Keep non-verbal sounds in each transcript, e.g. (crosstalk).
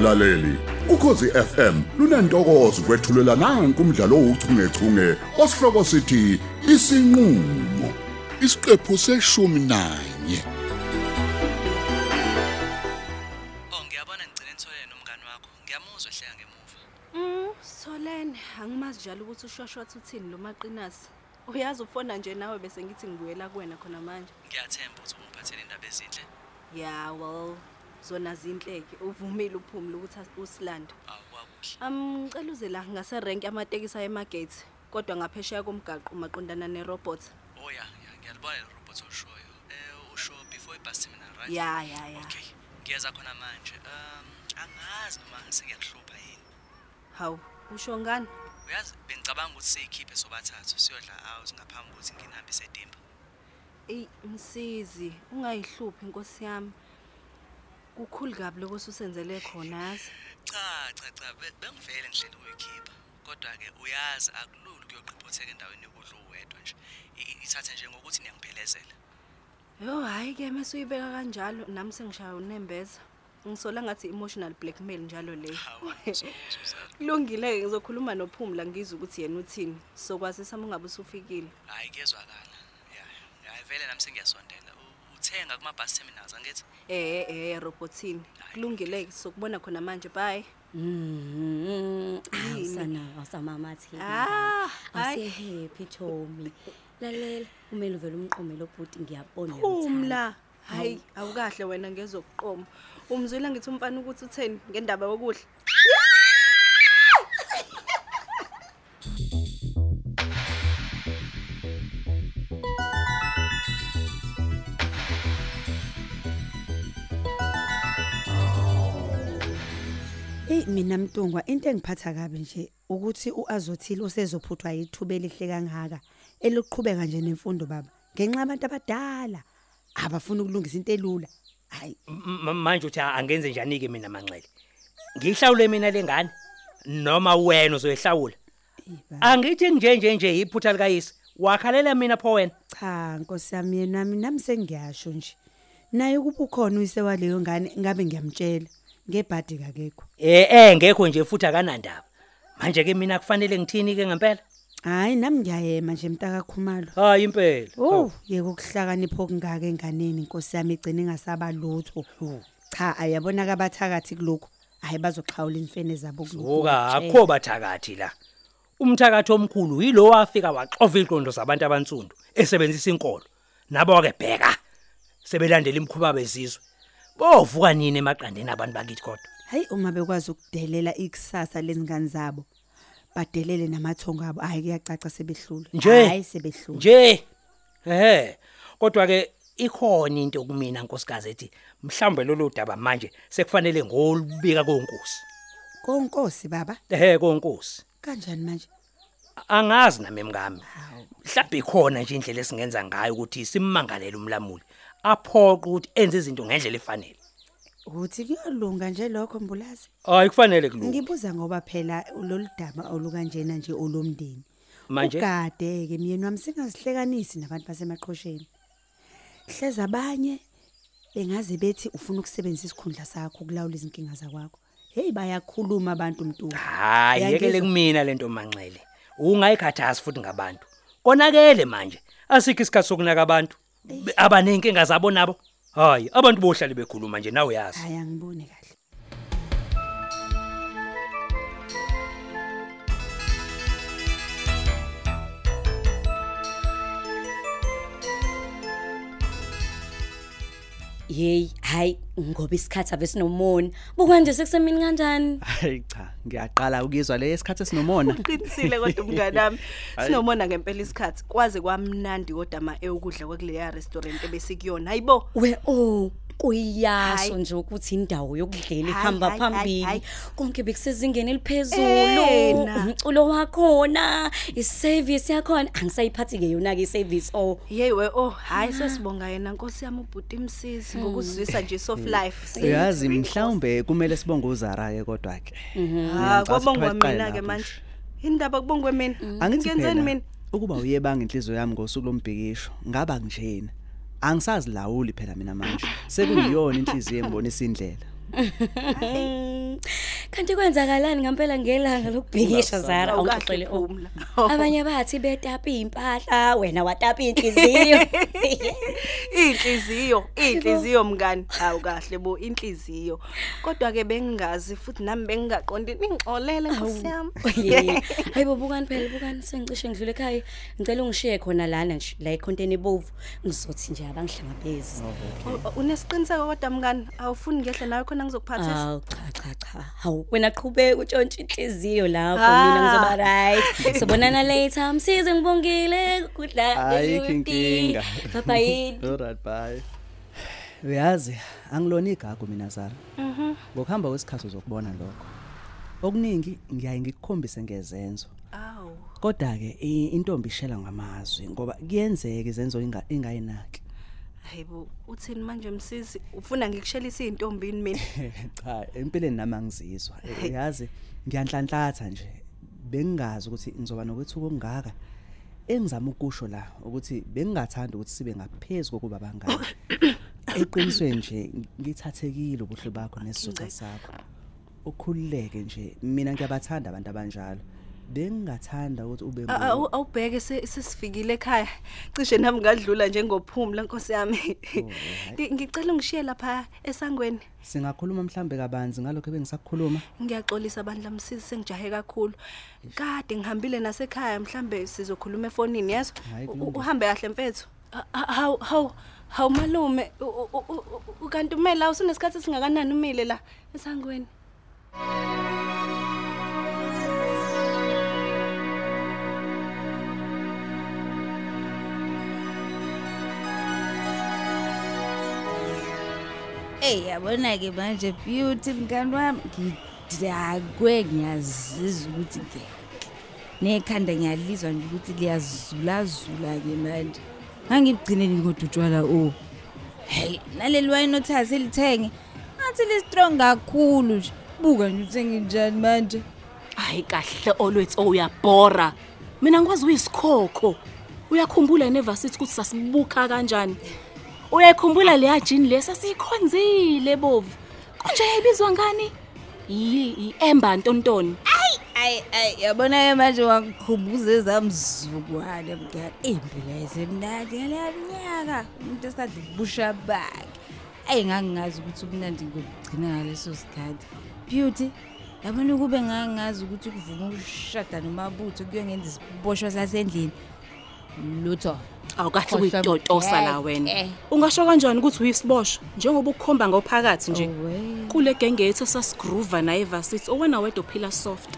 mlaleli ukhosi FM lunantokozo kwethulela nanku umdlalo ouchungechunge osihloko sithi isinqulo isiqephu seshumi nanye Oh ngiyabona ngicela nitholele nomngane wakho. Ngiyamuzwa ehleka ngemuva. Mm, Solene, angimazi njalo ukuthi ushoshotha uthini lo maqinasi. Uyazi ufona nje nawe bese ngithi ngibuyela kuwena khona manje. Ngiyathemba ukuthi ungiphathele indaba ezinhle. Yeah, well, zona zinhleke. Uvumile uphumule ukuthi as- usilande. Awukwakuhle. Um, ngicela uze la ngase rank amatekisi ayemagate. Kodwa ngaphesheya komgaqo maqondana nerobot. Oh ya, ya ngiyalibona le robot oshoyo. Eh usho before ibus terminal right? Yeah, yeah, yeah. Okay. Ngiyeza khona manje. Um angazi noma sengiyakuhlupha yini. Hawu, usho ngani? Uyazi bengicabanga ukuthi siyikhiphe sobathathu siyodla out ngaphambi kokuthi nginambise edimba. Ey, msizi, ungayihluphi inkosi yami. Kukhulu kabi lokho usenzele khona yazi. Cha cha cha be- bengivele ngihlele ukuyikhipha. Kodwa ke uyazi akulula kuyoqhiphotheka endaweni yokudla uwedwa nje. I- Ithathe nje ngokuthi niyangiphelezela. Yo hayi ke mase uyibeka kanjalo nami sengishaya unembeza. Ngisola ngathi emotional blackmail njalo le. Hawu, Suzana. Kulungile ke ngizokhuluma nophumla ngizwe ukuthi yena uthini. Sokwazi sami ungabe usufikile. Hayi kezwakala. Ya, ya vele nami sengiyasondela. U- Uthenga kuma bus terminals angithi? Eh eh robotini. Kulungile ke sokubona khona manje bye. Mhm. Awusana awusamamathi. Ah, hayi. Asihappy Tommy. Lalela umele uvela umqomelo obhuti ngiyabona Phumla. Hayi, awukahle wena ngezokuqoma. Umzwile ngithi umfana ukuthi utheni ngendaba yokudla. Hey mina Mtungwa into engiphatha kabi nje ukuthi uAzothile usezophuthwa yithuba elihle kangaka elokuqhubeka nje nemfundo baba. Ngenxa abantu abadala abafuna ukulungisa into elula. Hayi. Manje uthi angenze njani ke mina manxele? Ngihlawule mina lengane noma wena uzoyihlawula? Angithi nje nje nje iphutha likayise wakhalela mina pho wena? Cha nkosi yami yena nami sengiyasho nje. Naye kuba ukhona uyise waleyo ngane ngabe ngiyamtshela. Ngebhadi kakekho eh eh ngekho nje futhi akanandaba manje ke mina kufanele ngithini ke ngempela hayi nami ngiyayema nje mtaka khumalo hayi impela Oh, yeke ukuhlakanipha okungaka enganeni inkosi yami igcina ingasaba lutho. Cha, ayabona kabathakathi kuloko. Hayi bazoxhawula imfene zabo kuloko. Oka akho bathakathi la. Umthakathi omkhulu yilo wafika waxova iqondo zabantu abansundu esebenzisa inkolo. Nabo ke bheka. Sebelandela imkhuba bezizwe. Bovuka nini emaqandeni abantu bakithi kodwa. Hayi uma bekwazi ukudelela ikusasa lezingane zabo. Badelele namathongo abo. Hayi kuyacaca sebehlule. Hayi sebehlule. Nje. Ehhe. Kodwa ke ikhona into kumina nkosikazi ethi mhlambe lolu daba manje sekufanele ngolubika konkosi. Konkosi baba. Ehhe konkosi. Kanjani manje? Angazi nami mngami. Mhlawumbe ikhona nje indlela esingenza ngayo ukuthi simmangalele umlamuli. Aphoqa ukuthi enze izinto ngendlela efanele. Uthi kuyalunga nje lokho mbulazi. Hayi kufanele kulunge. Ngibuza ngoba phela lolu daba olukanjena nje olomndeni. Manje Ugade ke myeni wami singazihlekanisi nabantu basemaqhosheni. Hleza abanye bengaze bethi ufuna ukusebenzisa isikhundla sakho ukulawula izinkinga zakwakho. Hey bayakhuluma abantu mntu. hayi yekele Uyangizwa? kumina lento manxele. Ungayikhathazi futhi ngabantu. Konakele manje. Asikho isikhathi sokunaka abantu. Be- Abanenkinga zabo nabo. Hayi abantu bohlali bekhuluma nje nawe yazi. Hayi angiboni kahle. Hey, hayi ngoba isikhathi ave sinomona. Bukwanje sekusemini kanjani? Hayi cha, ngiyaqala ukuzwa le isikhathi esinomona. Qinisile kodwa umnganami. (laughs) Sinomona ngempela isikhathi. Kwaze kwamnandi kodwa ma eyokudla kwekuleya restaurant ebesikuyona. Hayibo. We oh kuyasho Hayi. nje ukuthi indawo yokudlela Hayi, ihamba hayi, hayi, phambili hayi. konke bekusezingeni eliphezulu Ena. umculo wakhona iservice yakhona angisayiphathi ke yona ke iservice oh Hey we oh hayi sesibonga yena Nkosi yami ubhuti imsisi ngokusizisa nje soft life. Uyazi mhlawumbe kumele sibonge uZara ke kodwa ke. Ha kwabongwa Ngiyacabanga mina ke lapho manje. nje. Indaba kubongwe mina. Angithi Ngenzeni phela mina? ukuba uyebanga inhliziyo yami ngosuku lombhikisho ngaba njena. Angisazilawuli phela mina manje. (laughs) Sekuyiyona inhliziyo engibonisa indlela. Kanti kwenzakalani ngempela ngelanga lokubhikisha Zara Awukahle awuxoxele o. phumla. Abanye bathi betapa impahla wena watapa inhliziyo. (laughs) Inhliziyo, inhliziyo mngani. Hawu kahle bo inhliziyo. Kodwa ke bengingazi futhi nami bengingaqondi ningixolele Nkosi yami. (laughs) Oye, (laughs) hayibo bukani phela bukani sengicishe ngidlule ekhaya. Ngicela ungishiye khona lana nje la econteni ebovu. Ngizothi nje abangihlangabezi. U- u- Unesiqiniseko kodwa mngani awufuni ngehle nawe khona ngizokuphathisa. Aw cha cha cha. Hawu wena qhubeka utshontsha inhliziyo lapho Ah. mina ngizoba right. (laughs) Sobonana later. Msize ngibongile kudla. Ayikho inkinga. Bye bye. (laughs) Alright bye. Uyazi angilona igagu mina Zara. Mhm. Ngokuhamba kwesikhathi uzokubona lokho. Okuningi ngiyaye ngikukhombise ngezenzo. Awu. Kodwa ke i- intombi ishela ngamazwi ngoba kuyenzeka izenzo inga- ingayinaki. Hayibo uthini manje msisi ufuna ngikushelise izintombini mina. (laughs) Cha, empeleni nami angizizwa. Uyazi ngiyanhlanhlatha nje. Bengingazi ukuthi ngizoba nokwethuka okungaka. Engizama ukusho la ukuthi bengingathanda ukuthi sibe ngaphezulu kokuba bangani. (coughs) Eqinisweni nje ngithathekile ubuhle bakho nesizotha sakho. Ukhululeke nje mina ngiyabathanda abantu abanjalo. Bengingathanda ukuthi ube A- awu- Awubheke se- sesifikile ekhaya. Cishe nami ngadlula njengophumla Nkosi yami. Ngi- Ngicela ungishiye lapha esangweni. Singakhuluma mhlambe kabanzi ngalokho ebengisakukhuluma. Ngiyaxolisa bandla msisi sengijahe kakhulu. Kade ngihambile nasekhaya mhlambe sizokhuluma efonini yazo. Hhayi, U- kulungile. Uhambe kahle mfethu. A- a- Hawu hawu hawu malume u- u- u- u- ukanti umela usunesikhathi singakanani umile la esangweni. Hey yabona ke manje beauty mngani wami ngidakwe ngiyazizwa ukuthi ngeke. Nekhanda ngiyalizwa nje ukuthi liyazula zula ke manje. Ngangibugcineni kodwa utshwala o. Hey naleli wine othathe lithenge. Ngathi li strong kakhulu nje. Buka nje uthenge njani manje. hayi kahle olwethu uyabhora mina ngikwazi uyisikhokho uyakhumbula nevasithi ukuthi sasibuka kanjani uyayikhumbula leya jini lesa siyikhonzile bovu konje yayibizwa ngani yi i-ember ntontoni Ay ay yabona ke manje wangikhumbuza ezamzukwane mngani. Impilo yayisemnandi ngaleya minyaka umuntu esadla ubusha bakhe. Ay ngangingazi ukuthi ubunandi ngokugcina ngaleso sikhathi. Beauty yabona kube ngangazi ukuthi ukuvuma ukushada nomabutho kuyongenza isiboshwa sasendlini. Lutho. Awukahle Khohlwa ukuyitotosa la ngeke. wena. ungasho kanjani ukuthi uyisiboshwa njengoba ukukhomba ngophakathi nje Owe. kule genge yethu sasigroova naye evasithi owena wedwa uphila soft.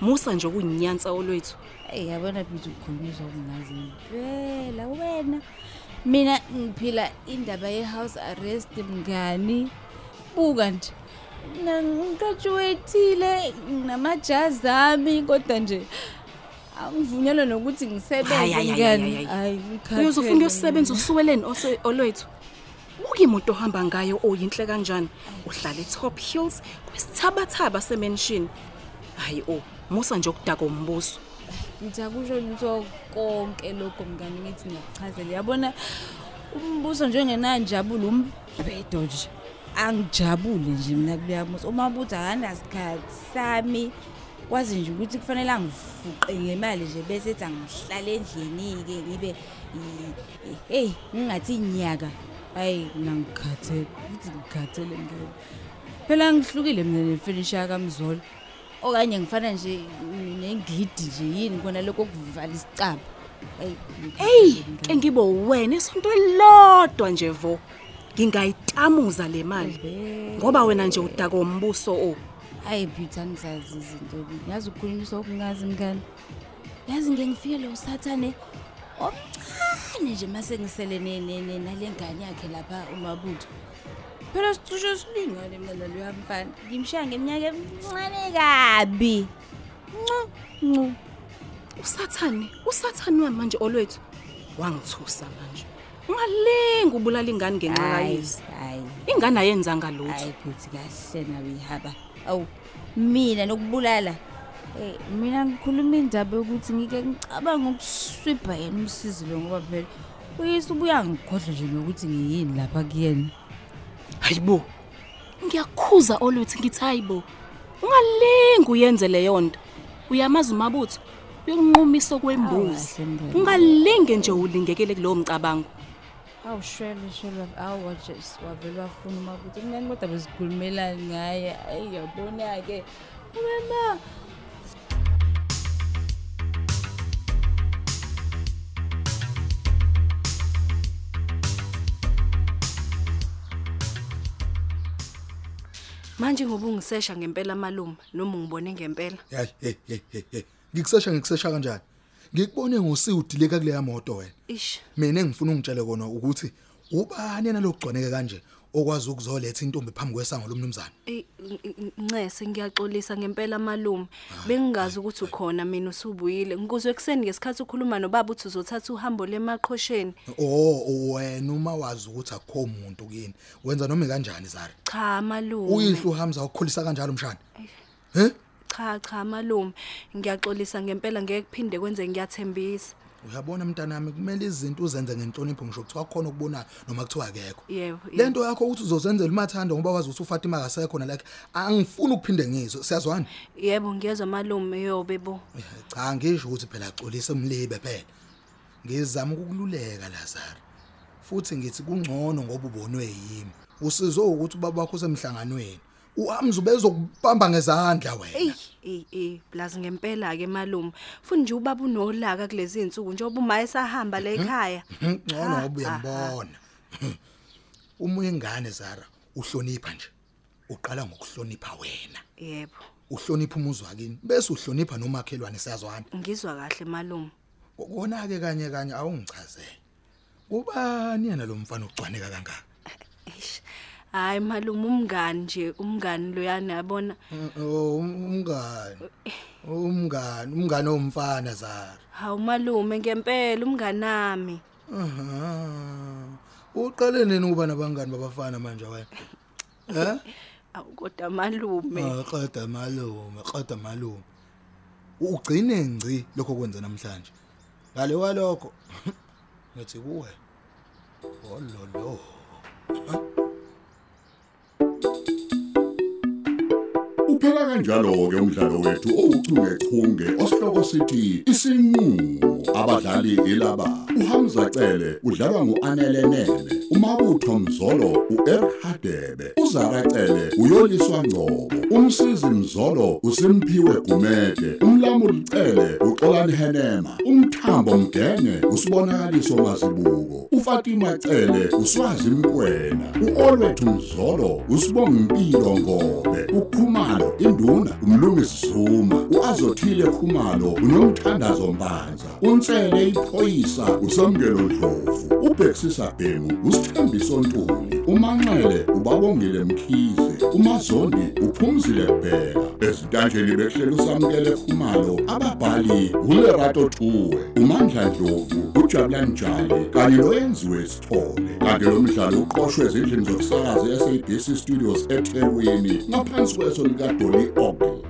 Musa nje kuyinyansa olwethu. Hey yabona bithi ukukhulunyiswa kungazi impela wena mina ngiphila indaba ye house arrest mngani? Buka nje. Mina ngigraduateile namajazi ami kodwa nje angivunyelwe nokuthi ngisebenze Hayi, hayi, hayi, ngani hayi, hayi. hayi ngikhathele uyozofuna uyosebenza mina. usuweleni ose- olwethu? Buka imoto ohamba ngayo oyinhle kanjani? Uhlala e-top hills kwisithabathaba semenshini hayi o musa nje okudaka umbuso. Ngithi akusho lutho konke lokho mngani ngithi ngiyakuchazela. Yabona umbuso njengenanjabulo umbhedo nje. Angijabule nje mina kuleya muso uma buthi akanasikhathi sami. Kwazi nje ukuthi kufanele angifuqe ngemali nje bese ethi angihlale endlini-ke ngibe heyi ngingathi inyaka. Hayi mina ngikhathele ukuthi ngikhathele ngeke. Phela ngihlukile mina nefinisha yakamzolo okanye ngifana nje nengidi nje yini kona lokho kuvala isicaba? Eyi ngikhathele ke ngibo wena isonto elodwa nje vo. Ngingayitamuza le mali. Ngoba wena nje udaka umbuso o. hayi beauty angizazi izinto ngiyazi ukukhulunyiswa okungazi mngani yazi ngeke ngifike lo sathane omncane nje mase ngisele ne- ne- ne- nale ngane yakhe lapha umabutho. Phela sicishe silingane mina nalo yamfana ngimshaya ngeminyaka emincane kabi. Ncu ncu. Usathane usathane wami manje olwethu. Wangithusa manje. Ungalinga ubulala ingane ngenxa hayi kayisi hayi. Ingane ayenzanga lutho. Hayi futhi kahle nawe ihaba. Awu mina nokubulala eh mina ngikhuluma indaba yokuthi ngike ngicabanga ukuswibha yena umsizi lo ngoba phela uyise ubuya ngikhohlwa nje nokuthi ngiyini lapha kuyena. Hayibo ngiyakukhuza olwethi ngithi hayibo ungalingi uyenze leyo nto. Uyamazi umabutho uyokunqumisa kwembuzi Awu, kahle mngani. ungalinge nje ulingekele kulowo mcabango. Awu shwele shwele awu waje wavele wafuna uma ukuthi mngani kodwa bezikhulumelani ngaye? Ayi yabona-ke umema manje ngoba ungisesha ngempela malume noma ungibone ngempela? Hayi hey hey hey hey. Ngikusesha ngikusesha kanjani? Ngikubone ngosiudileka kuleya moto wena. ish Mina engifuna ungitshele kona ukuthi ubani yena lokugconeke kanje okwazi ukuzoletha intombi phambi kwesango lomnumzane. Eh, n- n- Ncese ngiyaxolisa ngempela malume bengingazi ukuthi ukhona mina usubuyile ngikuzwe ekseni ngesikhathi ukhuluma nobaba uthi uzothatha uhambo lemaqhosheni Oh wena uma wazi ukuthi akukho umuntu kini wenza noma kanjani Zara. cha malume Uyihlo uHamza ukukhulisa kanjalo mshana. He? Cha cha malume ngiyaxolisa ngempela ngeke kuphinde kwenze ngiyathembisa Uyabona mntanami kumele izinto uzenze ngenhlonipho ngisho kuthiwa khona ukubonayo noma kuthiwa akekho. yebo yebo. Lento yakho ukuthi uzozenzela umathanda ngoba wazi ukuthi uFatima akasekho na like angifuni ukuphinde ngizwe siyazwana. yebo ngiyezwa malume yobe bo Cha ngisho ukuthi phela axolise umlibe phela. Ngizama ukukululeka Lazaro. Futhi ngithi kungcono ngoba ubonwe yimi. Usizwe ukuthi ubaba wakho semhlanganweni. Uhamza ubezokubamba ngezandla Ey, wena. ey, ey, blazi ngempela ke malume. Futhi nje ubaba unolaka kulezi insuku njengoba uma esahamba la ekhaya. Ngcono Ha, ngoba ha, ha. uyambona. Uma uyingane Zara uhlonipha nje. Uqala ngokuhlonipha wena. Yebo, Uhlonipha umuzi wakini bese uhlonipha nomakhelwane siyazwana. ngizwa kahle malume. Kona ke kanye kanye awungichazele. Kubani yena lo mfana ugcwaneka kangaka? Eish. Hayi malume umngani nje, umngani loyana yabona. Oh umngani. Umngani, umngani omfana Zara. Hawu malume ngempela umngani nami. Aha. Uqale nini ukuba nabangani babafana manje wena? (laughs) Eh? Awu kodwa malume. Ah, qeda malume, qeda malume. Ugcine ngci lokho kwenza namhlanje. Ngale walokho. (laughs) Ngathi kuwe. Ololo. Uphela kanjalo ke umdlalo wethu ouchungechunge osihloko sithi isinqulo abadlali ilaba uHamza Cele udlalwa nguAnele Nene umabutho Mzolo uEric Hadebe uZara Cele uyoliswa Ngcobo umsizi Mzolo uSimphiwe Gumede umlamuli Cele uXolani Henema umthambo Mgenge usibonakaliso Masibuko uFatima Cele uswazi Mkwena uOlwethu Mzolo usibonga impilo ngobe ukhumalo induna umlungisi Zuma uazothile khumalo unomthandazo Mbanza unsele iphoyisa usamkelo Dlovu ubhexisa Bhemu usithembiso Ntuli. Umanxele ubabongile Mkhize umazondi uphumzile Bheka. Ezitanjeni behlelo usamkele khumalo ababhali uLerato Thuwe uMandla Dlovu uJabulani Njali kanye noyenziwe Sithole. Kanti lo mdlalo uqoqwwe ezindlini zokusakaza eSABC Studios eThekwini ngaphansi kweso lika Dolly Ogle